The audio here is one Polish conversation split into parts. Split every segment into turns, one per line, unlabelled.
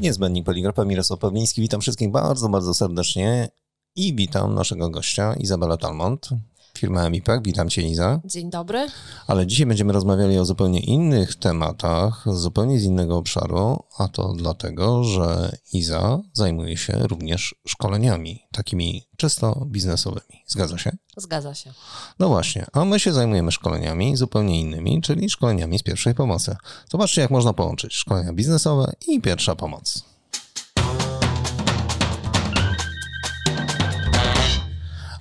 Niezbędnik Poligrafa Mirosław Pawliński. Witam wszystkich bardzo, bardzo serdecznie i witam naszego gościa Izabela Talmont, firma Emipak. Witam Cię Iza.
Dzień dobry.
Ale dzisiaj będziemy rozmawiali o zupełnie innych tematach, zupełnie z innego obszaru, a to dlatego, że Iza zajmuje się również szkoleniami, takimi czysto biznesowymi. Zgadza się?
Zgadza się.
No właśnie, a my się zajmujemy szkoleniami zupełnie innymi, czyli szkoleniami z pierwszej pomocy. Zobaczcie, jak można połączyć szkolenia biznesowe i pierwsza pomoc.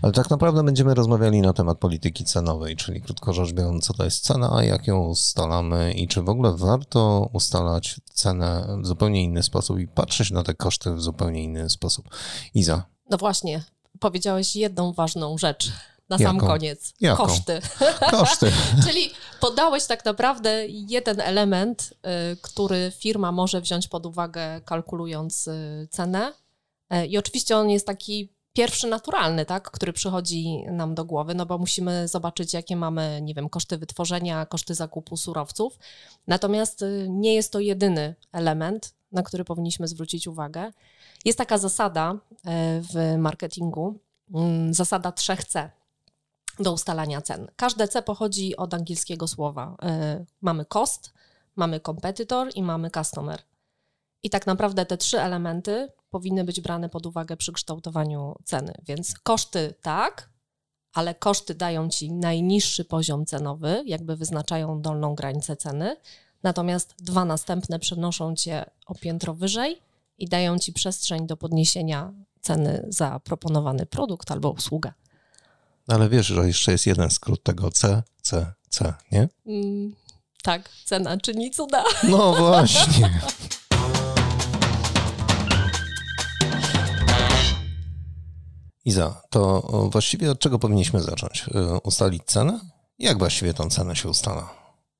Ale tak naprawdę będziemy rozmawiali na temat polityki cenowej, czyli krótko rzecz biorąc, co to jest cena, a jak ją ustalamy i czy w ogóle warto ustalać cenę w zupełnie inny sposób i patrzeć na te koszty w zupełnie inny sposób. Iza.
No właśnie, powiedziałeś jedną ważną rzecz na
Jaką?
sam koniec.
Jaką?
Koszty.
Koszty.
Czyli podałeś tak naprawdę jeden element, y, który firma może wziąć pod uwagę, kalkulując y, cenę. Y, I oczywiście on jest taki pierwszy naturalny, tak, który przychodzi nam do głowy, no bo musimy zobaczyć, jakie mamy, nie wiem, koszty wytworzenia, koszty zakupu surowców. Natomiast y, nie jest to jedyny element, na który powinniśmy zwrócić uwagę. Jest taka zasada y, w marketingu, mm, zasada 3C do ustalania cen. Każde C pochodzi od angielskiego słowa. Y, Mamy cost, mamy competitor i mamy customer. I tak naprawdę te trzy elementy powinny być brane pod uwagę przy kształtowaniu ceny. Więc koszty tak, ale koszty dają ci najniższy poziom cenowy, jakby wyznaczają dolną granicę ceny. Natomiast dwa następne przenoszą cię o piętro wyżej i dają ci przestrzeń do podniesienia ceny za proponowany produkt albo usługę.
Ale wiesz, że jeszcze jest jeden skrót tego C, C, C, nie?
Mm, tak, cena czyni cuda.
No właśnie. Iza, to właściwie od czego powinniśmy zacząć? Y, Ustalić cenę? Jak właściwie tą cenę się ustala?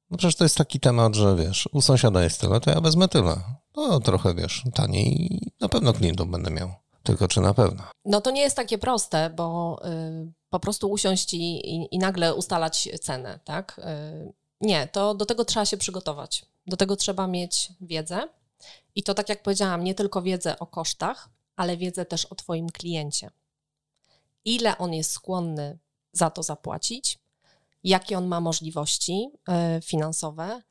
No przecież to jest taki temat, że wiesz, u sąsiada jest tyle, to ja wezmę tyle. No trochę wiesz, taniej i na pewno klientów będę miał. Tylko czy na pewno?
No to nie jest takie proste, bo y, po prostu usiąść i, i, i nagle ustalać cenę, tak? Y, nie, to do tego trzeba się przygotować. Do tego trzeba mieć wiedzę. I to, tak jak powiedziałam, nie tylko wiedzę o kosztach, ale wiedzę też o Twoim kliencie. Ile on jest skłonny za to zapłacić, jakie on ma możliwości y, finansowe,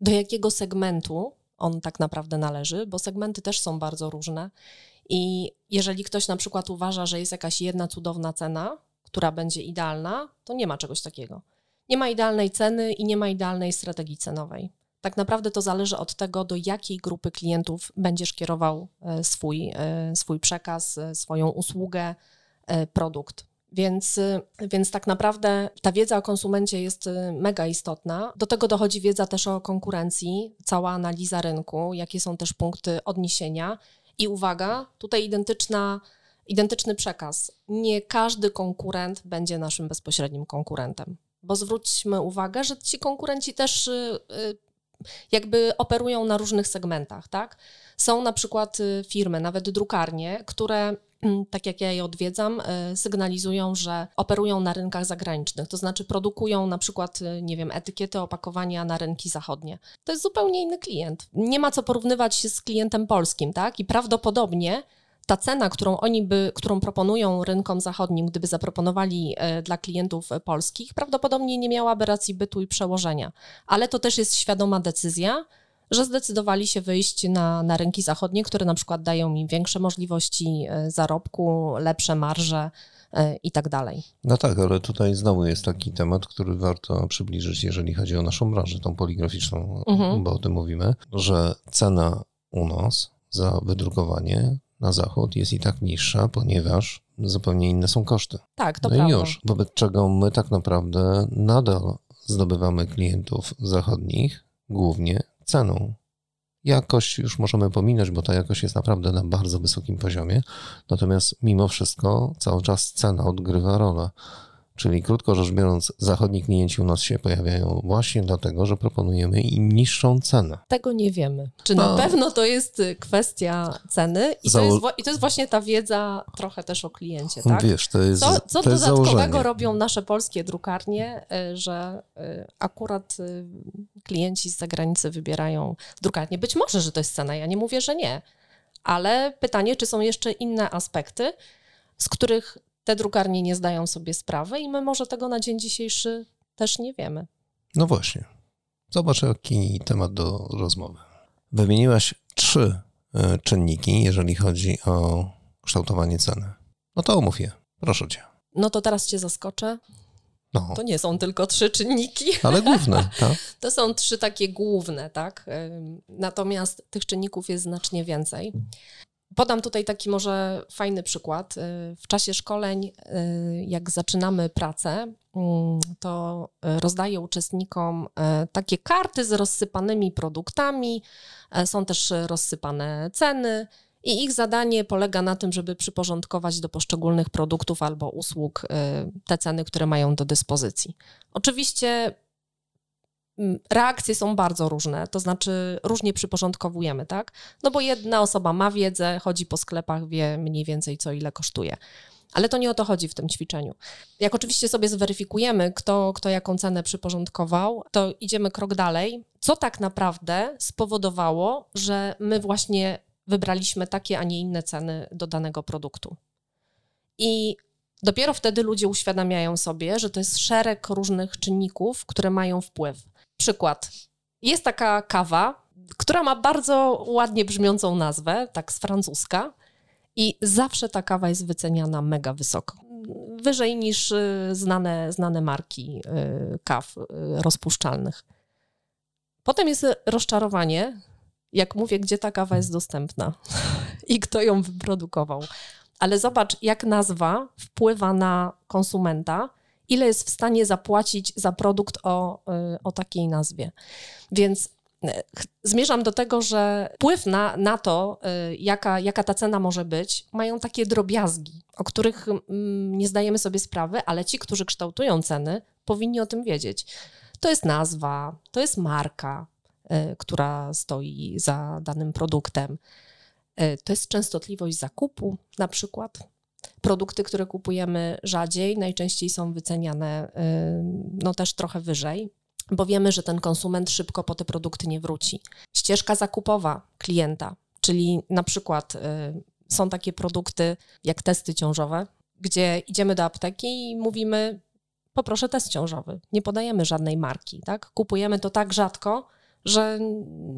do jakiego segmentu on tak naprawdę należy, bo segmenty też są bardzo różne. I jeżeli ktoś na przykład uważa, że jest jakaś jedna cudowna cena, która będzie idealna, to nie ma czegoś takiego. Nie ma idealnej ceny i nie ma idealnej strategii cenowej. Tak naprawdę to zależy od tego, do jakiej grupy klientów będziesz kierował e, swój, e, swój przekaz, e, swoją usługę, e, produkt. Więc, e, więc tak naprawdę ta wiedza o konsumencie jest e, mega istotna. Do tego dochodzi wiedza też o konkurencji, cała analiza rynku, jakie są też punkty odniesienia. I uwaga, tutaj identyczna, identyczny przekaz. Nie każdy konkurent będzie naszym bezpośrednim konkurentem. Bo zwróćmy uwagę, że ci konkurenci też y, y, jakby operują na różnych segmentach, tak? Są na przykład y, firmy, nawet drukarnie, które tak jak ja je odwiedzam, y, sygnalizują, że operują na rynkach zagranicznych, to znaczy produkują na przykład, y, nie wiem, etykiety, opakowania na rynki zachodnie. To jest zupełnie inny klient. Nie ma co porównywać się z klientem polskim, tak? I prawdopodobnie ta cena, którą oni by, którą proponują rynkom zachodnim, gdyby zaproponowali e, dla klientów e, polskich, prawdopodobnie nie miałaby racji bytu i przełożenia. Ale to też jest świadoma decyzja, że zdecydowali się wyjść na, na rynki zachodnie, które na przykład dają im większe możliwości e, zarobku, lepsze marże e, i tak dalej.
No tak, ale tutaj znowu jest taki temat, który warto przybliżyć, jeżeli chodzi o naszą branżę, tą poligraficzną,
Mhm.
bo o tym mówimy, że cena u nas za wydrukowanie na zachód jest i tak niższa, ponieważ zupełnie inne są koszty.
Tak, to
no
prawda.
i już, wobec czego my tak naprawdę nadal zdobywamy klientów zachodnich głównie ceną. Jakość już możemy pominąć, bo ta jakość jest naprawdę na bardzo wysokim poziomie. Natomiast mimo wszystko cały czas cena odgrywa rolę. Czyli krótko rzecz biorąc, zachodni klienci u nas się pojawiają właśnie dlatego, że proponujemy im niższą cenę.
Tego nie wiemy. Czy
No.
na pewno to jest y, kwestia ceny i to,
Zało-
jest, wła- i to jest właśnie ta wiedza trochę też o kliencie, tak?
Wiesz, to jest,
Co, co
to jest
dodatkowego
założenie.
robią nasze polskie drukarnie, y, że y, akurat klienci z zagranicy wybierają drukarnię? Być może, że to jest cena, ja nie mówię, że nie, Ale pytanie, czy są jeszcze inne aspekty, z których te drukarnie nie zdają sobie sprawy i my może tego na dzień dzisiejszy też nie wiemy.
No właśnie. Zobacz, jaki temat do rozmowy. Wymieniłaś trzy e, czynniki, jeżeli chodzi o kształtowanie ceny. No to omów je, proszę cię.
No to teraz cię zaskoczę.
No,
To nie są tylko trzy czynniki.
ale główne, tak?
To są trzy takie główne, tak? Natomiast tych czynników jest znacznie więcej. Podam tutaj taki może fajny przykład. Y, W czasie szkoleń, y, jak zaczynamy pracę, mm, to rozdaję uczestnikom y, takie karty z rozsypanymi produktami. Są też rozsypane ceny. I ich zadanie polega na tym, żeby przyporządkować do poszczególnych produktów albo usług te ceny, które mają do dyspozycji. Oczywiście reakcje są bardzo różne, to znaczy różnie przyporządkowujemy, tak? No bo jedna osoba ma wiedzę, chodzi po sklepach, wie mniej więcej co ile kosztuje. Ale to nie o to chodzi w tym ćwiczeniu. Jak oczywiście sobie zweryfikujemy, kto, kto jaką cenę przyporządkował, to idziemy krok dalej. Co tak naprawdę spowodowało, że my właśnie wybraliśmy takie, a nie inne ceny do danego produktu? I dopiero wtedy ludzie uświadamiają sobie, że to jest szereg różnych czynników, które mają wpływ. Przykład. Jest taka kawa, która ma bardzo ładnie brzmiącą nazwę, tak z francuska, i zawsze ta kawa jest wyceniana mega wysoko. Wyżej niż y, znane, znane marki y, kaw y, rozpuszczalnych. Potem jest rozczarowanie, jak mówię, gdzie ta kawa jest dostępna i kto ją wyprodukował. Ale zobacz, jak nazwa wpływa na konsumenta, ile jest w stanie zapłacić za produkt o, y, o takiej nazwie. Więc ch- zmierzam do tego, że wpływ na, na to, y, jaka, jaka ta cena może być, mają takie drobiazgi, o których mm, nie zdajemy sobie sprawy, ale ci, którzy kształtują ceny, powinni o tym wiedzieć. To jest nazwa, to jest marka, y, która stoi za danym produktem. To jest częstotliwość zakupu, na przykład. Produkty, które kupujemy rzadziej, najczęściej są wyceniane y, no też trochę wyżej, bo wiemy, że ten konsument szybko po te produkty nie wróci. Ścieżka zakupowa klienta, czyli na przykład y, są takie produkty jak testy ciążowe, gdzie idziemy do apteki i mówimy: Poproszę test ciążowy. Nie podajemy żadnej marki, tak? Kupujemy to tak rzadko, że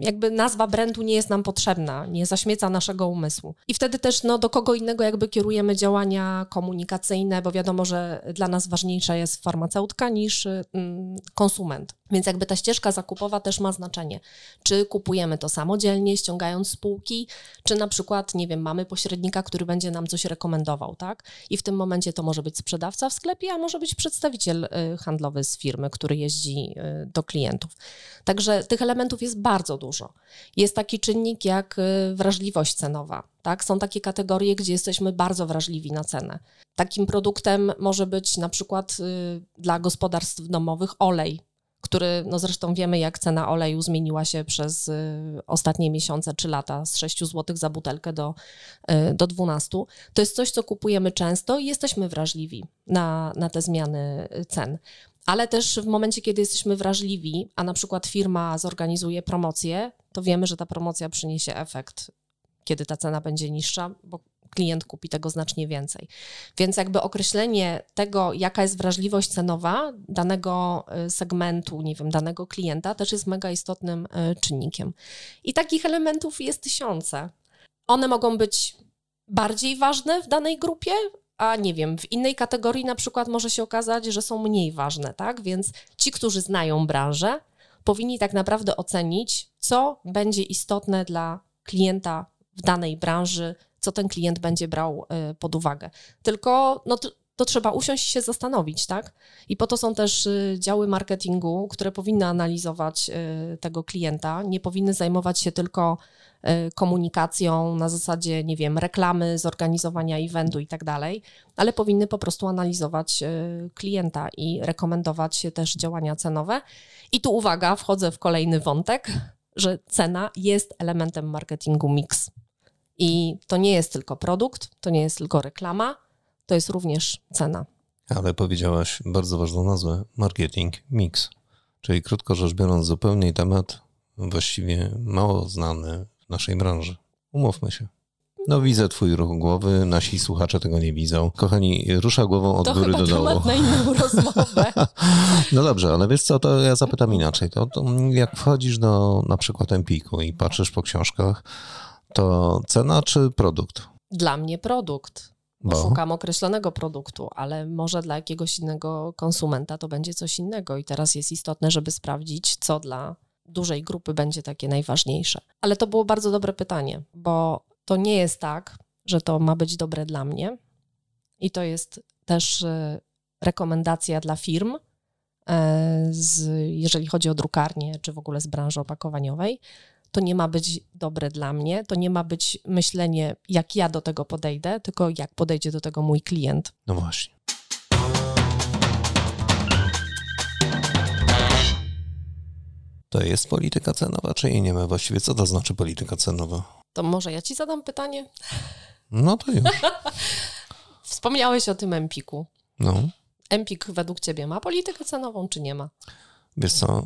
jakby nazwa brandu nie jest nam potrzebna, nie zaśmieca naszego umysłu. I wtedy też no, do kogo innego jakby kierujemy działania komunikacyjne, bo wiadomo, że dla nas ważniejsza jest farmaceutka niż mm, konsument. Więc jakby ta ścieżka zakupowa też ma znaczenie. Czy kupujemy to samodzielnie, ściągając spółki, czy na przykład, nie wiem, mamy pośrednika, który będzie nam coś rekomendował, tak? I w tym momencie to może być sprzedawca w sklepie, a może być przedstawiciel y, handlowy z firmy, który jeździ y, do klientów. Także tych elementów jest bardzo dużo. Jest taki czynnik jak y, wrażliwość cenowa. Tak? Są takie kategorie, gdzie jesteśmy bardzo wrażliwi na cenę. Takim produktem może być na przykład dla gospodarstw domowych olej, który, no zresztą wiemy, jak cena oleju zmieniła się przez y, ostatnie miesiące czy lata z 6 zł za butelkę do, y, do 12. To jest coś, co kupujemy często i jesteśmy wrażliwi na, na te zmiany y, cen. Ale też w momencie, kiedy jesteśmy wrażliwi, a na przykład firma zorganizuje promocję, to wiemy, że ta promocja przyniesie efekt, kiedy ta cena będzie niższa, bo klient kupi tego znacznie więcej. Więc jakby określenie tego, jaka jest wrażliwość cenowa danego y, segmentu, nie wiem, danego klienta, też jest mega istotnym y, czynnikiem. I takich elementów jest tysiące. One mogą być bardziej ważne w danej grupie, a nie wiem, w innej kategorii na przykład może się okazać, że są mniej ważne, tak? Więc ci, którzy znają branżę, powinni tak naprawdę ocenić, co będzie istotne dla klienta w danej branży, co ten klient będzie brał y, pod uwagę. Tylko no, to, trzeba usiąść i się zastanowić, tak? I po to są też y, działy marketingu, które powinny analizować y, tego klienta, nie powinny zajmować się tylko komunikacją na zasadzie, nie wiem, reklamy, zorganizowania eventu i tak dalej, ale powinny po prostu analizować klienta i rekomendować też działania cenowe. I tu uwaga, wchodzę w kolejny wątek, że cena jest elementem marketingu mix. I to nie jest tylko produkt, to nie jest tylko reklama, to jest również cena.
Ale powiedziałaś bardzo ważną nazwę marketing mix. Czyli krótko rzecz biorąc, zupełnie temat właściwie mało znany w naszej branży. Umówmy się. No widzę twój ruch głowy, nasi słuchacze tego nie widzą. Kochani, rusza głową od
to
góry do dołu.
temat na inną rozmowę.
No dobrze, ale wiesz co, to ja zapytam inaczej. To, to jak wchodzisz do na przykład Empiku i patrzysz po książkach, to cena czy produkt?
Dla mnie produkt.
Bo
Szukam określonego produktu, ale może dla jakiegoś innego konsumenta to będzie coś innego. I teraz jest istotne, żeby sprawdzić, co dla dużej grupy będzie takie najważniejsze. Ale to było bardzo dobre pytanie, bo to nie jest tak, że to ma być dobre dla mnie. I to jest też e, rekomendacja dla firm, e, z, jeżeli chodzi o drukarnię, czy w ogóle z branży opakowaniowej. To nie ma być dobre dla mnie, to nie ma być myślenie, jak ja do tego podejdę, tylko jak podejdzie do tego mój klient.
no właśnie. To jest polityka cenowa, czy jej nie ma właściwie? Co to znaczy polityka cenowa?
To może ja ci zadam pytanie?
No to już.
Wspomniałeś o tym Empiku.
No.
Empik według ciebie ma politykę cenową, czy nie ma?
Wiesz co,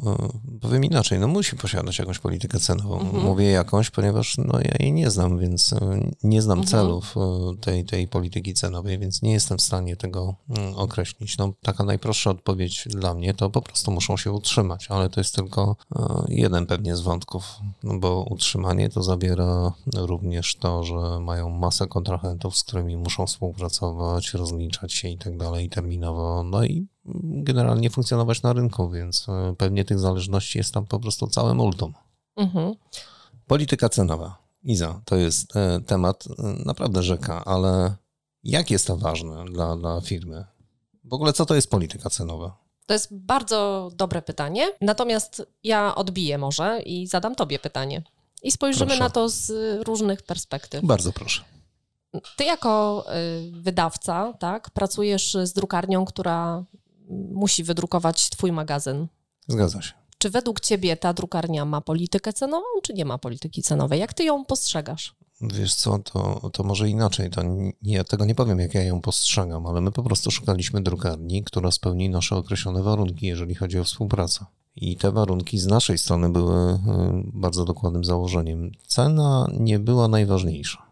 y, powiem inaczej, no musi posiadać jakąś politykę cenową.
Mhm.
Mówię jakąś, ponieważ no, ja jej nie znam, więc y, nie znam
Mhm.
celów y, tej, tej polityki cenowej, więc nie jestem w stanie tego mm, określić. No, taka najprostsza odpowiedź dla mnie to po prostu muszą się utrzymać, ale to jest tylko y, jeden pewnie z wątków, no bo utrzymanie to zawiera również to, że mają masę kontrahentów, z którymi muszą współpracować, rozliczać się i tak dalej terminowo, no i generalnie funkcjonować na rynku, więc e, pewnie tych zależności jest tam po prostu całe multum.
Mhm.
Polityka cenowa. Iza, to jest e, temat e, naprawdę rzeka, ale jak jest to ważne dla, dla firmy? W ogóle co to jest polityka cenowa?
To jest bardzo dobre pytanie. Natomiast ja odbiję może i zadam tobie pytanie. I spojrzymy
Proszę.
na to z różnych perspektyw.
Bardzo proszę.
Ty jako y, wydawca, tak, pracujesz z drukarnią, która musi wydrukować twój magazyn.
Zgadza się.
Czy według ciebie ta drukarnia ma politykę cenową, czy nie ma polityki cenowej? Jak ty ją postrzegasz?
Wiesz co, to, to może inaczej. To nie, ja tego nie powiem, jak ja ją postrzegam, ale my po prostu szukaliśmy drukarni, która spełni nasze określone warunki, jeżeli chodzi o współpracę. I te warunki z naszej strony były y, bardzo dokładnym założeniem. Cena nie była najważniejsza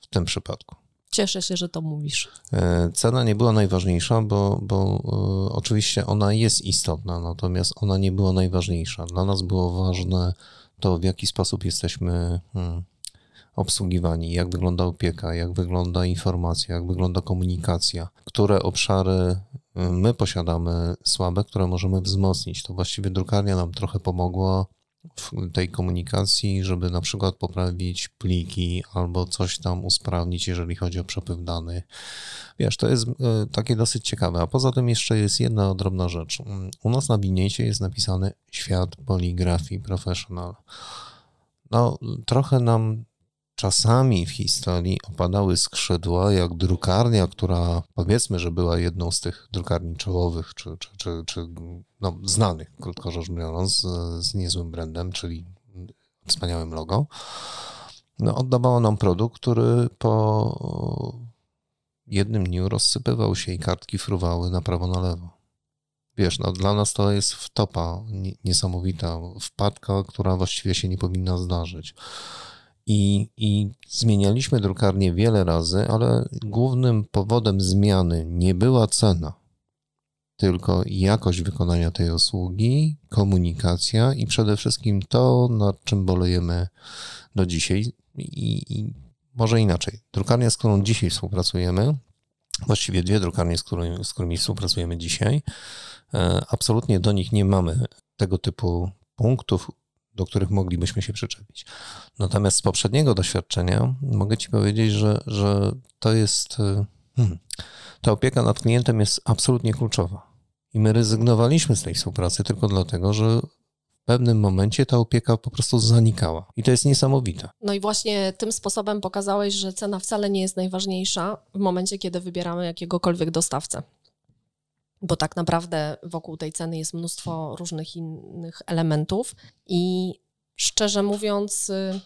w tym przypadku.
Cieszę się, że to mówisz.
E, Cena nie była najważniejsza, bo, bo e, oczywiście ona jest istotna, natomiast ona nie była najważniejsza. Dla nas było ważne to, w jaki sposób jesteśmy hmm, obsługiwani, jak wygląda opieka, jak wygląda informacja, jak wygląda komunikacja, które obszary y, my posiadamy słabe, które możemy wzmocnić. To właściwie drukarnia nam trochę pomogła tej komunikacji, żeby na przykład poprawić pliki albo coś tam usprawnić, jeżeli chodzi o przepływ danych. Wiesz, to jest e, takie dosyć ciekawe. A poza tym jeszcze jest jedna drobna rzecz. U nas na biniecie jest napisany świat poligrafii professional. No, trochę nam czasami w historii opadały skrzydła, jak drukarnia, która powiedzmy, że była jedną z tych drukarni czołowych, czy, czy, czy, czy no, znanych, krótko rzecz biorąc, z, z niezłym brandem, czyli wspaniałym logo, no, oddawała nam produkt, który po jednym dniu rozsypywał się i kartki fruwały na prawo, na lewo. Wiesz, no dla nas to jest wtopa nie- niesamowita, wpadka, która właściwie się nie powinna zdarzyć. I, I zmienialiśmy drukarnię wiele razy, ale głównym powodem zmiany nie była cena, tylko jakość wykonania tej usługi, komunikacja i przede wszystkim to, nad czym bolejemy do dzisiaj. I, i może inaczej. Drukarnia, z którą dzisiaj współpracujemy, właściwie dwie drukarnie, z którymi, z którymi współpracujemy dzisiaj, e, absolutnie do nich nie mamy tego typu punktów, do których moglibyśmy się przyczepić. Natomiast z poprzedniego doświadczenia mogę Ci powiedzieć, że, że to jest. y, Hmm, ta opieka nad klientem jest absolutnie kluczowa. I my rezygnowaliśmy z tej współpracy tylko dlatego, że w pewnym momencie ta opieka po prostu zanikała. I to jest niesamowite.
No i właśnie tym sposobem pokazałeś, że cena wcale nie jest najważniejsza w momencie, kiedy wybieramy jakiegokolwiek dostawcę. Bo tak naprawdę wokół tej ceny jest mnóstwo różnych innych elementów i szczerze mówiąc, y,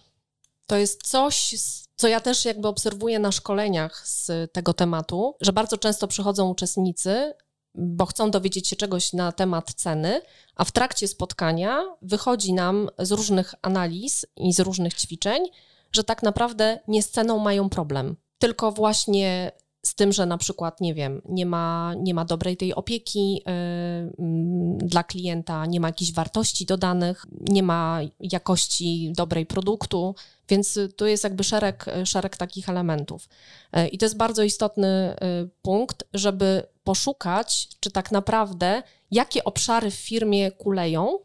to jest coś, co ja też jakby obserwuję na szkoleniach z tego tematu, że bardzo często przychodzą uczestnicy, bo chcą dowiedzieć się czegoś na temat ceny, a w trakcie spotkania wychodzi nam z różnych analiz i z różnych ćwiczeń, że tak naprawdę nie z ceną mają problem, tylko właśnie z tym, że na przykład, nie wiem, nie ma, nie ma dobrej tej opieki yy, dla klienta, nie ma jakichś wartości dodanych, nie ma jakości dobrej produktu, więc tu jest jakby szereg, szereg takich elementów. Yy, I to jest bardzo istotny yy, punkt, żeby poszukać, czy tak naprawdę, jakie obszary w firmie kuleją,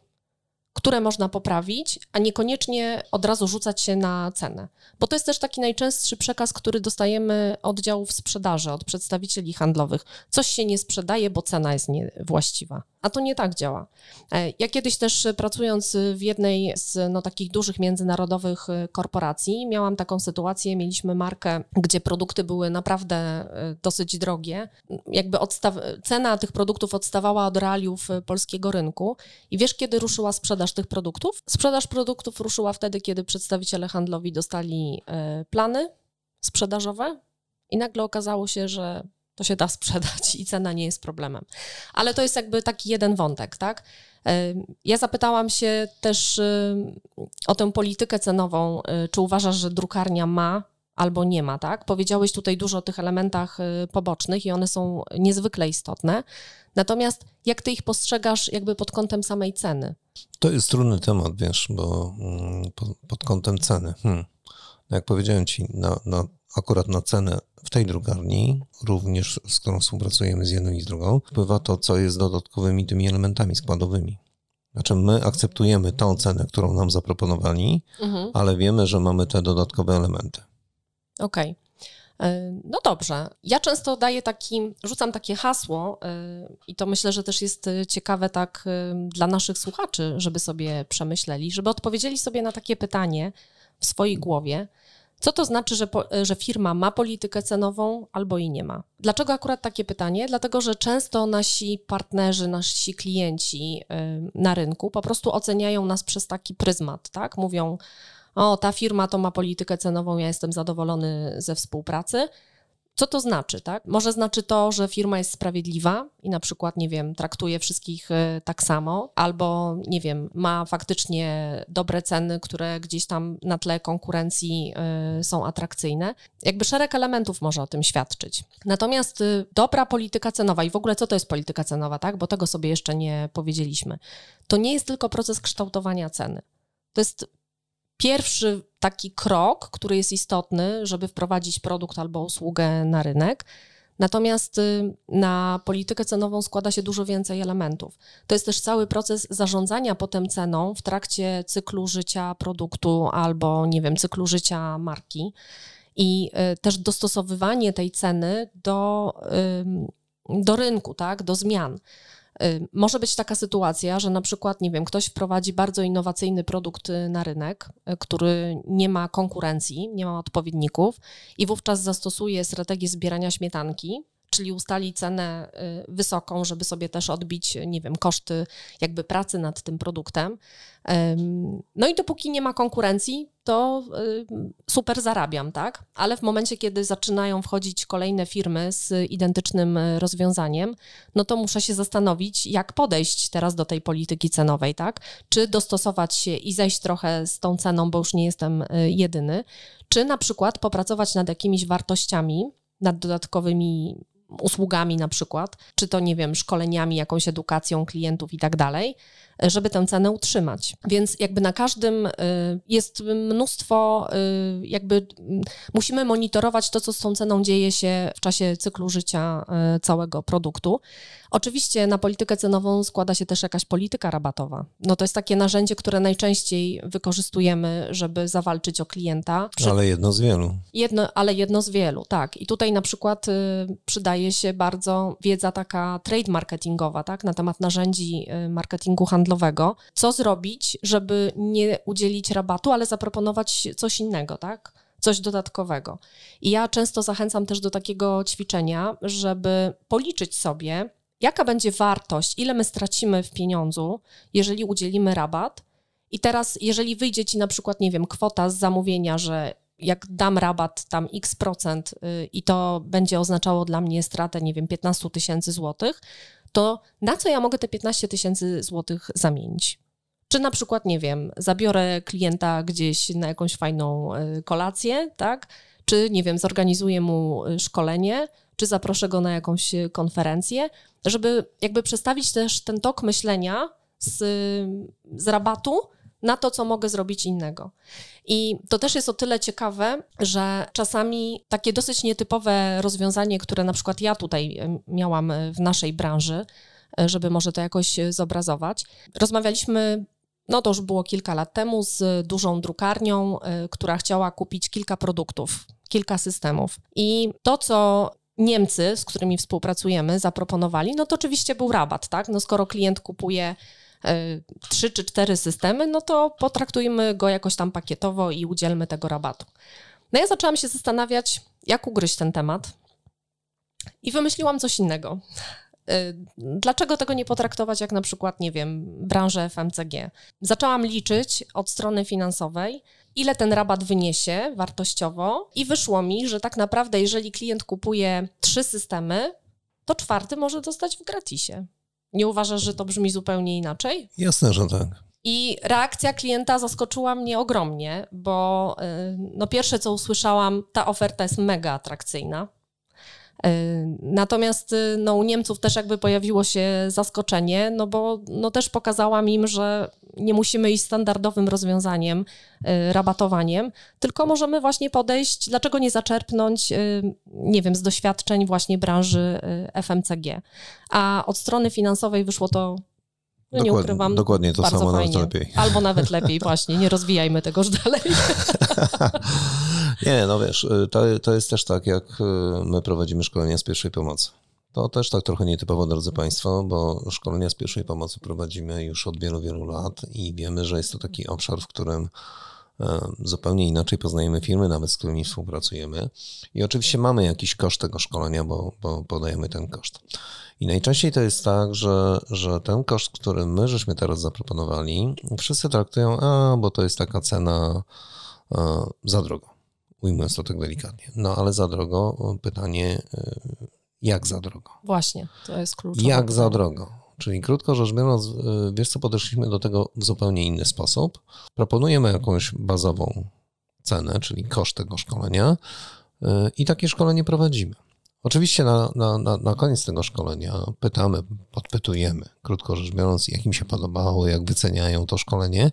które można poprawić, a niekoniecznie od razu rzucać się na cenę. Bo to jest też taki najczęstszy przekaz, który dostajemy od działów sprzedaży, od przedstawicieli handlowych. Coś się nie sprzedaje, bo cena jest niewłaściwa. A to nie tak działa. E, ja kiedyś też pracując w jednej z no, takich dużych międzynarodowych e, korporacji, miałam taką sytuację, mieliśmy markę, gdzie produkty były naprawdę e, dosyć drogie. Jakby cena tych produktów odstawała od realiów polskiego rynku. I wiesz, kiedy ruszyła sprzedaż tych produktów? Sprzedaż produktów ruszyła wtedy, kiedy przedstawiciele handlowi dostali plany sprzedażowe i nagle okazało się, że to się da sprzedać i cena nie jest problemem. Ale to jest jakby taki jeden wątek, tak? Ja zapytałam się też o tę politykę cenową. Y, czy uważasz, że drukarnia ma albo nie ma, tak? Powiedziałeś tutaj dużo o tych elementach y, pobocznych i one są niezwykle istotne. Natomiast jak ty ich postrzegasz jakby pod kątem samej ceny?
To jest trudny temat, wiesz, bo mm, pod, pod kątem ceny. Hmm. No jak powiedziałem ci, na, na, akurat na cenę w tej drukarni, również z którą współpracujemy z jedną i z drugą, wpływa to, co jest dodatkowymi tymi elementami składowymi. Znaczy, my akceptujemy tą cenę, którą nam zaproponowali, mhm. ale wiemy, że mamy te dodatkowe elementy.
Okej. Okay. No dobrze. Ja często daję taki, rzucam takie hasło y, i to myślę, że też jest ciekawe tak dla naszych słuchaczy, żeby sobie przemyśleli, żeby odpowiedzieli sobie na takie pytanie w swojej głowie, co to znaczy, że, po, że firma ma politykę cenową albo jej nie ma? Dlaczego akurat takie pytanie? Dlatego, że często nasi partnerzy, nasi klienci na rynku po prostu oceniają nas przez taki pryzmat, tak? Mówią, o, ta firma to ma politykę cenową, ja jestem zadowolony ze współpracy, co to znaczy, tak? Może znaczy to, że firma jest sprawiedliwa i na przykład, nie wiem, traktuje wszystkich e, tak samo, albo, nie wiem, ma faktycznie dobre ceny, które gdzieś tam na tle konkurencji e, są atrakcyjne. Jakby szereg elementów może o tym świadczyć. Natomiast e, dobra polityka cenowa i w ogóle co to jest polityka cenowa, tak? Bo tego sobie jeszcze nie powiedzieliśmy. To nie jest tylko proces kształtowania ceny. To jest pierwszy taki krok, który jest istotny, żeby wprowadzić produkt albo usługę na rynek. Natomiast y, na politykę cenową składa się dużo więcej elementów. To jest też cały proces zarządzania potem ceną w trakcie cyklu życia produktu albo, nie wiem, cyklu życia marki i y, też dostosowywanie tej ceny do, do rynku, tak, do zmian. Y, może być taka sytuacja, że na przykład, nie wiem, ktoś wprowadzi bardzo innowacyjny produkt y, na rynek, y, który nie ma konkurencji, nie ma odpowiedników i wówczas zastosuje strategię zbierania śmietanki, czyli ustali cenę wysoką, żeby sobie też odbić, nie wiem, koszty jakby pracy nad tym produktem. No i dopóki nie ma konkurencji, to super zarabiam, tak? Ale w momencie, kiedy zaczynają wchodzić kolejne firmy z identycznym rozwiązaniem, no to muszę się zastanowić, jak podejść teraz do tej polityki cenowej, tak? Czy dostosować się i zejść trochę z tą ceną, bo już nie jestem jedyny, czy na przykład popracować nad jakimiś wartościami, nad dodatkowymi usługami na przykład, czy to nie wiem, szkoleniami, jakąś edukacją klientów i tak dalej, żeby tę cenę utrzymać. Więc jakby na każdym y, jest mnóstwo, y, jakby musimy monitorować to, co z tą ceną dzieje się w czasie cyklu życia y, całego produktu. Oczywiście na politykę cenową składa się też jakaś polityka rabatowa. No to jest takie narzędzie, które najczęściej wykorzystujemy, żeby zawalczyć o klienta.
Ale jedno z wielu.
Jedno, ale jedno z wielu, tak. I tutaj na przykład y, przydaje się bardzo wiedza taka trade marketingowa, tak, na temat narzędzi marketingu handlowego. Co zrobić, żeby nie udzielić rabatu, ale zaproponować coś innego, tak? coś dodatkowego. I ja często zachęcam też do takiego ćwiczenia, żeby policzyć sobie, jaka będzie wartość, ile my stracimy w pieniądzu, jeżeli udzielimy rabat. I teraz, jeżeli wyjdzie ci na przykład, nie wiem, kwota z zamówienia, że jak dam rabat tam x procent y, i to będzie oznaczało dla mnie stratę, nie wiem, 15 tysięcy złotych, to na co ja mogę te 15 tysięcy złotych zamienić? Czy na przykład, nie wiem, zabiorę klienta gdzieś na jakąś fajną y, kolację, tak? Czy, nie wiem, zorganizuję mu y, szkolenie, czy zaproszę go na jakąś konferencję, żeby jakby przestawić też ten tok myślenia z, z rabatu na to, co mogę zrobić innego. I to też jest o tyle ciekawe, że czasami takie dosyć nietypowe rozwiązanie, które na przykład ja tutaj miałam w naszej branży, e, żeby może to jakoś zobrazować. Rozmawialiśmy no to już było kilka lat temu, z dużą drukarnią, która chciała kupić kilka produktów, kilka systemów. I to, co Niemcy, z którymi współpracujemy, zaproponowali, no to oczywiście był rabat, tak? No skoro klient kupuje trzy czy cztery systemy, no to potraktujmy go jakoś tam pakietowo i udzielmy tego rabatu. No ja zaczęłam się zastanawiać, jak ugryźć ten temat i wymyśliłam coś innego. Y, dlaczego tego nie potraktować jak na przykład, nie wiem, branżę FMCG? Zaczęłam liczyć od strony finansowej, ile ten rabat wyniesie wartościowo i wyszło mi, że tak naprawdę jeżeli klient kupuje trzy systemy, to czwarty może dostać w gratisie. Nie uważasz, że to brzmi zupełnie inaczej?
Jasne, że tak.
I reakcja klienta zaskoczyła mnie ogromnie, bo y, no pierwsze co usłyszałam, ta oferta jest mega atrakcyjna. E, natomiast y, no, u Niemców też jakby pojawiło się zaskoczenie, no bo no, też pokazałam im, że nie musimy iść standardowym rozwiązaniem, y, rabatowaniem, tylko możemy właśnie podejść, dlaczego nie zaczerpnąć, y, nie wiem, z doświadczeń właśnie branży FMCG. A od strony finansowej wyszło to no nie ukrywam.
Dokładnie to samo, fajnie. nawet lepiej.
Albo nawet lepiej, właśnie. Nie rozwijajmy tego już dalej.
nie, no wiesz, y, to, to jest też tak, jak y, my prowadzimy szkolenia z pierwszej pomocy. To też tak trochę nietypowo, drodzy Państwo, bo szkolenia z pierwszej pomocy prowadzimy już od wielu, wielu lat i wiemy, że jest to taki obszar, w którym e, zupełnie inaczej poznajemy firmy, nawet z którymi współpracujemy. I oczywiście mamy jakiś koszt tego szkolenia, bo, bo podajemy ten koszt. I najczęściej to jest tak, że, że ten koszt, który my żeśmy teraz zaproponowali, wszyscy traktują, a bo to jest taka cena a, za drogo. Ujmując to tak delikatnie. No ale za drogo, pytanie, y, jak za drogo?
Właśnie, to jest kluczowe.
Jak za drogo? Czyli krótko rzecz biorąc, y, wiesz co, podeszliśmy do tego w zupełnie inny sposób. Proponujemy jakąś bazową cenę, czyli koszt tego szkolenia y, i takie szkolenie prowadzimy. Oczywiście na, na, na, na, koniec tego szkolenia pytamy, podpytujemy, krótko rzecz biorąc, jak im się podobało, jak wyceniają to szkolenie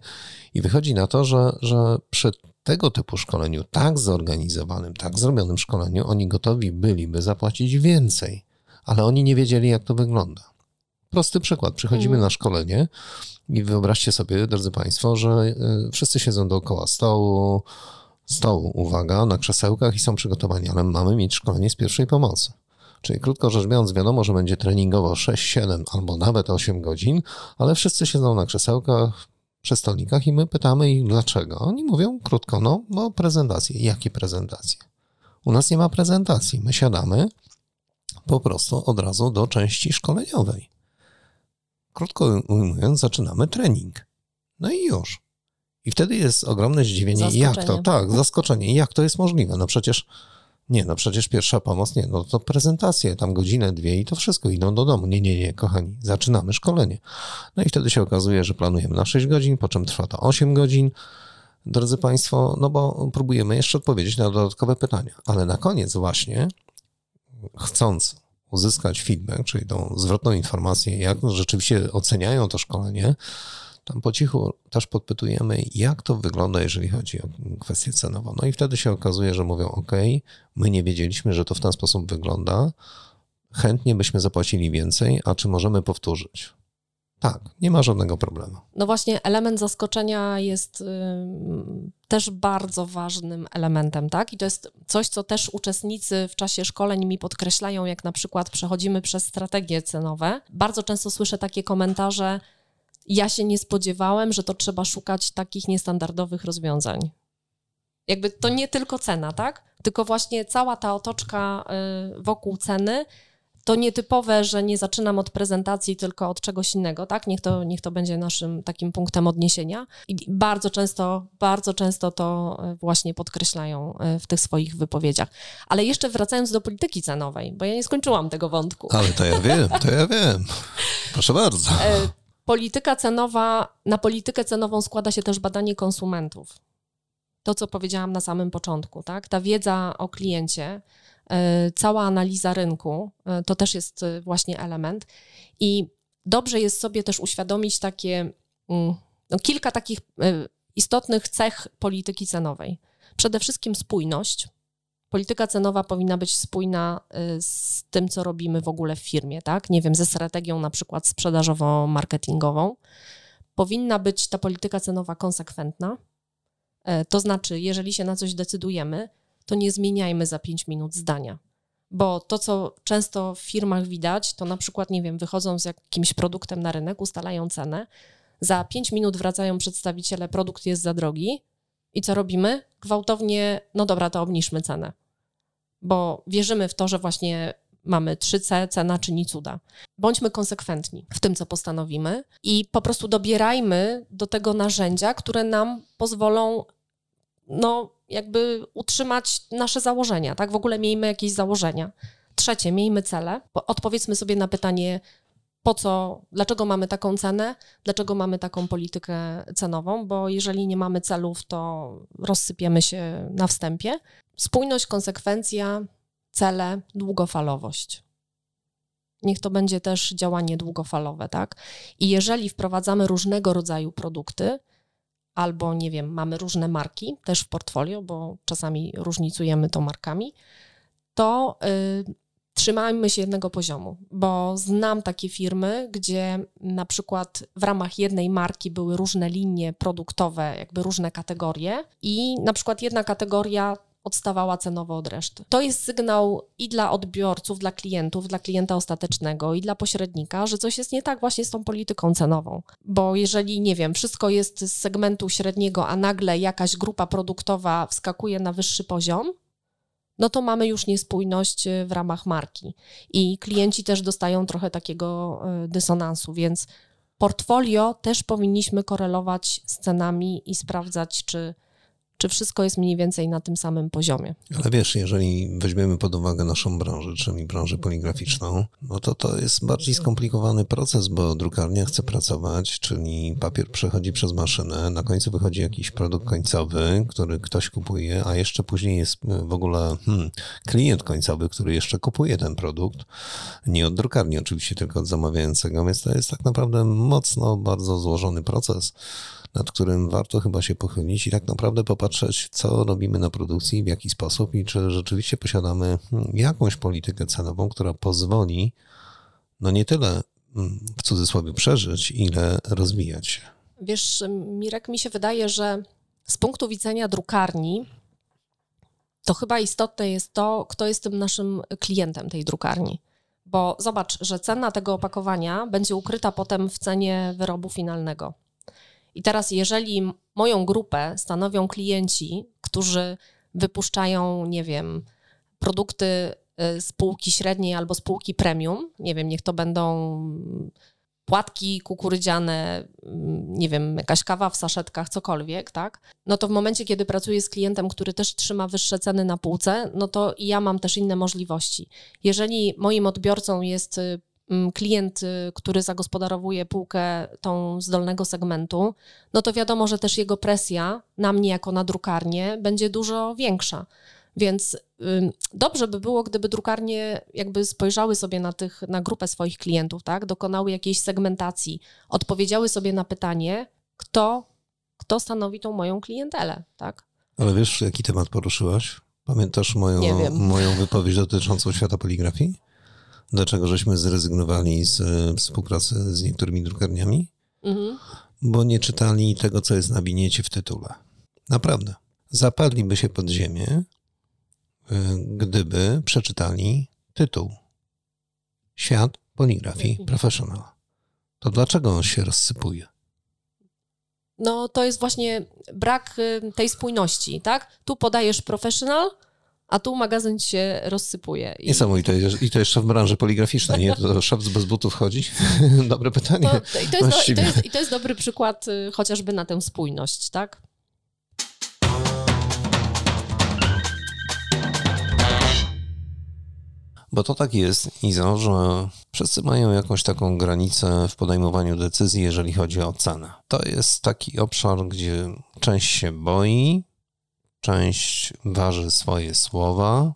i wychodzi na to, że, że przy tego typu szkoleniu, tak zorganizowanym, tak zrobionym szkoleniu, oni gotowi byliby zapłacić więcej, ale oni nie wiedzieli, jak to wygląda. Prosty przykład. Przychodzimy mm. na szkolenie i wyobraźcie sobie, drodzy Państwo, że y, wszyscy siedzą dookoła stołu, stołu, uwaga, na krzesełkach i są przygotowani, ale mamy mieć szkolenie z pierwszej pomocy. Czyli krótko rzecz biorąc, wiadomo, że będzie treningowo 6, 7 albo nawet 8 godzin, ale wszyscy siedzą na krzesełkach, przy stolnikach i my pytamy ich dlaczego. Oni mówią krótko, no bo prezentacje. Jakie prezentacje? U nas nie ma prezentacji. My siadamy po prostu od razu do części szkoleniowej. Krótko ujmując, zaczynamy trening. No i już. I wtedy jest ogromne zdziwienie, jak to, tak, zaskoczenie, jak to jest możliwe. No przecież, nie, no przecież pierwsza pomoc, nie, no to prezentacje, tam godzinę, dwie i to wszystko, idą do domu. Nie, nie, nie, kochani, zaczynamy szkolenie. No i wtedy się okazuje, że planujemy na 6 godzin, po czym trwa to 8 godzin. Drodzy Państwo, no bo próbujemy jeszcze odpowiedzieć na dodatkowe pytania, ale na koniec właśnie, chcąc uzyskać feedback, czyli tą zwrotną informację, jak rzeczywiście oceniają to szkolenie, tam po cichu też podpytujemy, jak to wygląda, jeżeli chodzi o kwestię cenową. No i wtedy się okazuje, że mówią: OK, my nie wiedzieliśmy, że to w ten sposób wygląda. Chętnie byśmy zapłacili więcej, a czy możemy powtórzyć? Tak, nie ma żadnego problemu.
No właśnie, element zaskoczenia jest y, też bardzo ważnym elementem, tak? I to jest coś, co też uczestnicy w czasie szkoleń mi podkreślają, jak na przykład przechodzimy przez strategie cenowe. Bardzo często słyszę takie komentarze, ja się nie spodziewałem, że to trzeba szukać takich niestandardowych rozwiązań. Jakby to nie tylko cena, tak? Tylko właśnie cała ta otoczka y, wokół ceny to nietypowe, że nie zaczynam od prezentacji, tylko od czegoś innego, tak? Niech to, niech to będzie naszym takim punktem odniesienia. I bardzo często, bardzo często to y, właśnie podkreślają y, w tych swoich wypowiedziach. Ale jeszcze wracając do polityki cenowej, bo ja nie skończyłam tego wątku.
Ale to ja wiem, to ja wiem. Proszę bardzo.
Polityka cenowa, na politykę cenową składa się też badanie konsumentów. To, co powiedziałam na samym początku, tak? Ta wiedza o kliencie, e, cała analiza rynku, e, to też jest e, właśnie element. I dobrze jest sobie też uświadomić takie, mm, no, kilka takich istotnych cech polityki cenowej. Przede wszystkim spójność, polityka cenowa powinna być spójna y, z tym, co robimy w ogóle w firmie, tak? Nie wiem, ze strategią na przykład sprzedażowo-marketingową. Powinna być ta polityka cenowa konsekwentna. E, to znaczy, jeżeli się na coś decydujemy, to nie zmieniajmy za 5 minut zdania. Bo to, co często w firmach widać, to na przykład, nie wiem, wychodzą z jakimś produktem na rynek, ustalają cenę, za 5 minut wracają przedstawiciele, produkt jest za drogi. I co robimy? Gwałtownie, no dobra, to obniżmy cenę bo wierzymy w to, że właśnie mamy 3C, cena czyni cuda. Bądźmy konsekwentni w tym, co postanowimy i po prostu dobierajmy do tego narzędzia, które nam pozwolą, no, jakby utrzymać nasze założenia, tak? W ogóle miejmy jakieś założenia. Trzecie, miejmy cele. Odpowiedzmy sobie na pytanie, po co, dlaczego mamy taką cenę, dlaczego mamy taką politykę cenową, bo jeżeli nie mamy celów, to rozsypiemy się na wstępie. Spójność, konsekwencja, cele, długofalowość. Niech to będzie też działanie długofalowe, tak? I jeżeli wprowadzamy różnego rodzaju produkty, albo nie wiem, mamy różne marki też w portfolio, bo czasami różnicujemy to markami, to y, trzymajmy się jednego poziomu, bo znam takie firmy, gdzie na przykład w ramach jednej marki były różne linie produktowe, jakby różne kategorie i na przykład jedna kategoria odstawała cenowo od reszty. To jest sygnał i dla odbiorców, dla klientów, dla klienta ostatecznego i dla pośrednika, że coś jest nie tak właśnie z tą polityką cenową. Bo jeżeli, nie wiem, wszystko jest z segmentu średniego, a nagle jakaś grupa produktowa wskakuje na wyższy poziom, no to mamy już niespójność y, w ramach marki. I klienci też dostają trochę takiego y, dysonansu, więc portfolio też powinniśmy korelować z cenami i sprawdzać, czy czy wszystko jest mniej więcej na tym samym poziomie.
Ale wiesz, jeżeli weźmiemy pod uwagę naszą branżę, czyli branżę poligraficzną, no to to jest bardziej skomplikowany proces, bo drukarnia chce pracować, czyli papier przechodzi przez maszynę, na końcu wychodzi jakiś produkt końcowy, który ktoś kupuje, a jeszcze później jest w ogóle hmm, klient końcowy, który jeszcze kupuje ten produkt, nie od drukarni oczywiście, tylko od zamawiającego, więc to jest tak naprawdę mocno bardzo złożony proces nad którym warto chyba się pochylić i tak naprawdę popatrzeć, co robimy na produkcji, w jaki sposób i czy rzeczywiście posiadamy hmm, jakąś politykę cenową, która pozwoli no nie tyle hmm, w cudzysłowie przeżyć, ile rozwijać się.
Wiesz, Mirek, mi się wydaje, że z punktu widzenia drukarni, to chyba istotne jest to, kto jest tym naszym klientem tej drukarni. Bo zobacz, że cena tego opakowania będzie ukryta potem w cenie wyrobu finalnego. I teraz, jeżeli moją grupę stanowią klienci, którzy wypuszczają, nie wiem, produkty y, spółki średniej albo spółki premium, nie wiem, niech to będą płatki kukurydziane, mm, nie wiem, jakaś kawa w saszetkach, cokolwiek, tak? No to w momencie, kiedy pracuję z klientem, który też trzyma wyższe ceny na półce, no to ja mam też inne możliwości. Jeżeli moim odbiorcą jest y, klient, y, który zagospodarowuje półkę tą z dolnego segmentu, no to wiadomo, że też jego presja na mnie jako na drukarnię będzie dużo większa. Więc dobrze by było, gdyby drukarnie jakby spojrzały sobie na, tych, na grupę swoich klientów, tak? dokonały jakiejś segmentacji, odpowiedziały sobie na pytanie, kto, kto stanowi tą moją klientelę. Tak?
Ale wiesz, jaki temat poruszyłaś? Pamiętasz moją, moją wypowiedź dotyczącą świata poligrafii? Dlaczego żeśmy zrezygnowali z e, współpracy z niektórymi drukarniami? Mhm. Bo nie czytali tego, co jest na winiecie w tytule. Naprawdę. Zapadliby się pod ziemię, e, gdyby przeczytali tytuł. Świat poligrafii professional. To dlaczego on się rozsypuje?
No to jest właśnie brak y, tej spójności, tak? Tu podajesz professional, a tu magazyn się rozsypuje.
I... Niesamowite. I to jeszcze w branży poligraficznej, nie? To szef bez butów chodzi? Dobre pytanie.
To, i, to jest, i, to jest, I to jest dobry przykład y, chociażby na tę spójność, tak?
Bo to tak jest, Izo, że wszyscy mają jakąś taką granicę w podejmowaniu decyzji, jeżeli chodzi o cenę. To jest taki obszar, gdzie część się boi, część waży swoje słowa,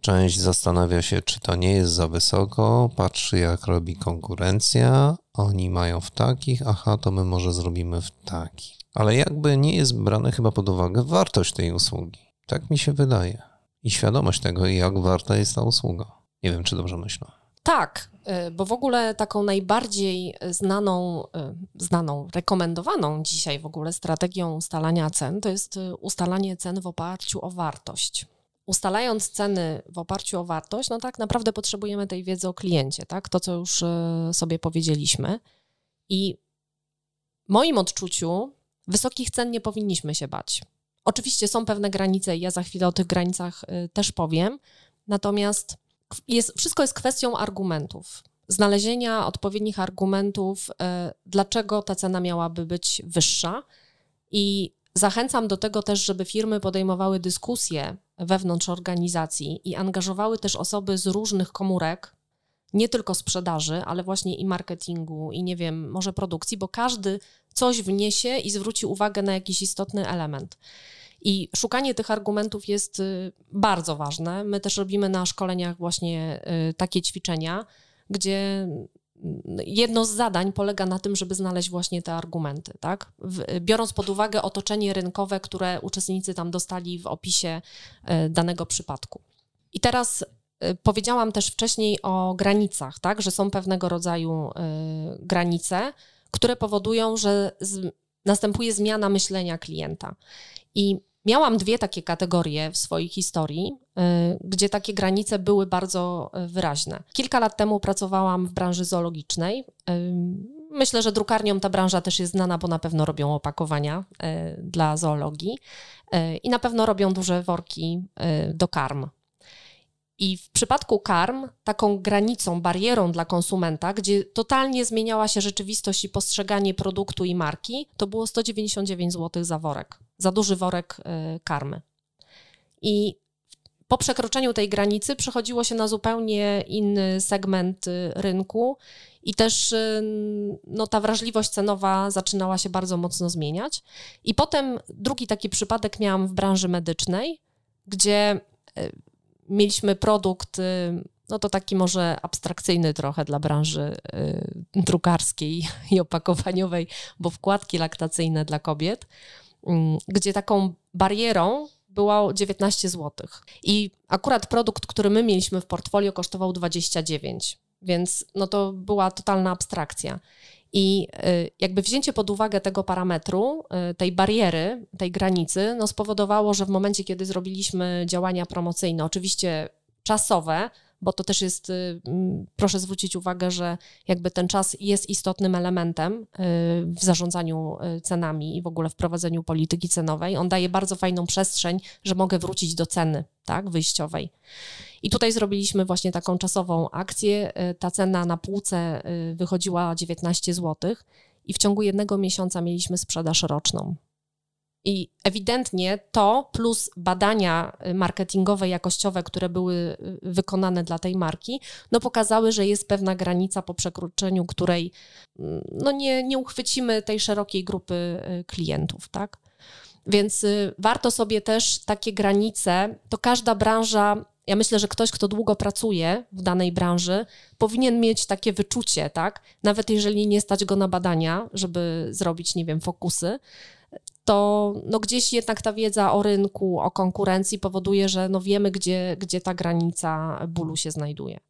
część zastanawia się, czy to nie jest za wysoko, patrzy jak robi konkurencja, oni mają w takich, aha, to my może zrobimy w takich. Ale jakby nie jest brane chyba pod uwagę wartość tej usługi. Tak mi się wydaje. I świadomość tego, jak warta jest ta usługa. Nie wiem, czy dobrze myślę.
Tak, y, bo w ogóle taką najbardziej znaną, y, znaną, rekomendowaną dzisiaj w ogóle strategią ustalania cen to jest y, ustalanie cen w oparciu o wartość. Ustalając ceny w oparciu o wartość, no tak naprawdę potrzebujemy tej wiedzy o kliencie, tak? To, co już sobie powiedzieliśmy. I w moim odczuciu wysokich cen nie powinniśmy się bać. Oczywiście są pewne granice i ja za chwilę o tych granicach też powiem, natomiast jest, wszystko jest kwestią argumentów. Znalezienia odpowiednich argumentów, e, dlaczego ta cena miałaby być wyższa. I zachęcam do tego też, żeby firmy podejmowały dyskusje wewnątrz organizacji i angażowały też osoby z różnych komórek, nie tylko sprzedaży, ale właśnie i marketingu, i nie wiem, może produkcji, bo każdy coś wniesie i zwróci uwagę na jakiś istotny element. I szukanie tych argumentów jest y, bardzo ważne. My też robimy na szkoleniach właśnie y, takie ćwiczenia, gdzie mm, jedno z zadań polega na tym, żeby znaleźć właśnie te argumenty, tak? Biorąc pod uwagę otoczenie rynkowe, które uczestnicy tam dostali w opisie y, danego przypadku. I teraz powiedziałam też wcześniej o granicach, tak? Że są pewnego rodzaju granice, które powodują, że następuje zmiana myślenia klienta. I Miałam dwie takie kategorie w swojej historii, y, gdzie takie granice były bardzo y, wyraźne. Kilka lat temu pracowałam w branży zoologicznej. Y, myślę, że drukarniom ta branża też jest znana, bo na pewno robią opakowania dla zoologii i na pewno robią duże worki do karm. I w przypadku karm, taką granicą, barierą dla konsumenta, gdzie totalnie zmieniała się rzeczywistość i postrzeganie produktu i marki, to było 199 zł za worek za duży worek y, karmy. I po przekroczeniu tej granicy przechodziło się na zupełnie inny segment y, rynku i też y, no, ta wrażliwość cenowa zaczynała się bardzo mocno zmieniać. I potem drugi taki przypadek miałam w branży medycznej, gdzie mieliśmy produkt, no to taki może abstrakcyjny trochę dla branży drukarskiej i opakowaniowej, bo wkładki laktacyjne dla kobiet. Mm, gdzie taką barierą było 19 zł. I akurat produkt, który my mieliśmy w portfolio, kosztował 29, więc no to była totalna abstrakcja. I y, jakby wzięcie pod uwagę tego parametru, y, tej bariery, tej granicy, no spowodowało, że w momencie, kiedy zrobiliśmy działania promocyjne, oczywiście czasowe, bo to też jest, y, proszę zwrócić uwagę, że jakby ten czas jest istotnym elementem y, w zarządzaniu y, cenami i w ogóle w prowadzeniu polityki cenowej. On daje bardzo fajną przestrzeń, że mogę wrócić do ceny tak, wyjściowej. I tutaj zrobiliśmy właśnie taką czasową akcję. Ta cena na półce wychodziła 19 zł i w ciągu jednego miesiąca mieliśmy sprzedaż roczną. I ewidentnie to plus badania marketingowe, jakościowe, które były y, wykonane dla tej marki, no pokazały, że jest pewna granica, po przekroczeniu której mm, no nie, nie uchwycimy tej szerokiej grupy y, klientów, tak? Więc y, warto sobie też takie granice, to każda branża ja myślę, że ktoś, kto długo pracuje w danej branży, powinien mieć takie wyczucie, tak? Nawet jeżeli nie stać go na badania, żeby zrobić, nie wiem, fokusy, to no gdzieś jednak ta wiedza o rynku, o konkurencji powoduje, że no wiemy, gdzie, gdzie ta granica bólu się znajduje.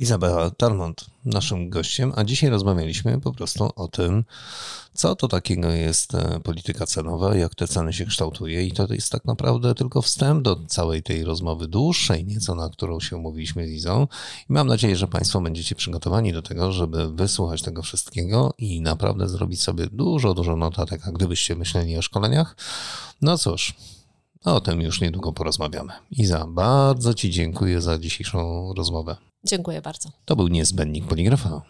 Izabela Talmont, naszym gościem, a dzisiaj rozmawialiśmy po prostu o tym, co to takiego jest e, polityka cenowa, jak te ceny się kształtuje i to jest tak naprawdę tylko wstęp do całej tej rozmowy dłuższej nieco, na którą się umówiliśmy z Izą i mam nadzieję, że Państwo będziecie przygotowani do tego, żeby wysłuchać tego wszystkiego i naprawdę zrobić sobie dużo, dużo notatek, a gdybyście myśleli o szkoleniach, no cóż, o tym już niedługo porozmawiamy. Iza, bardzo Ci dziękuję za dzisiejszą rozmowę.
Dziękuję bardzo.
To był niezbędnik poligrafa.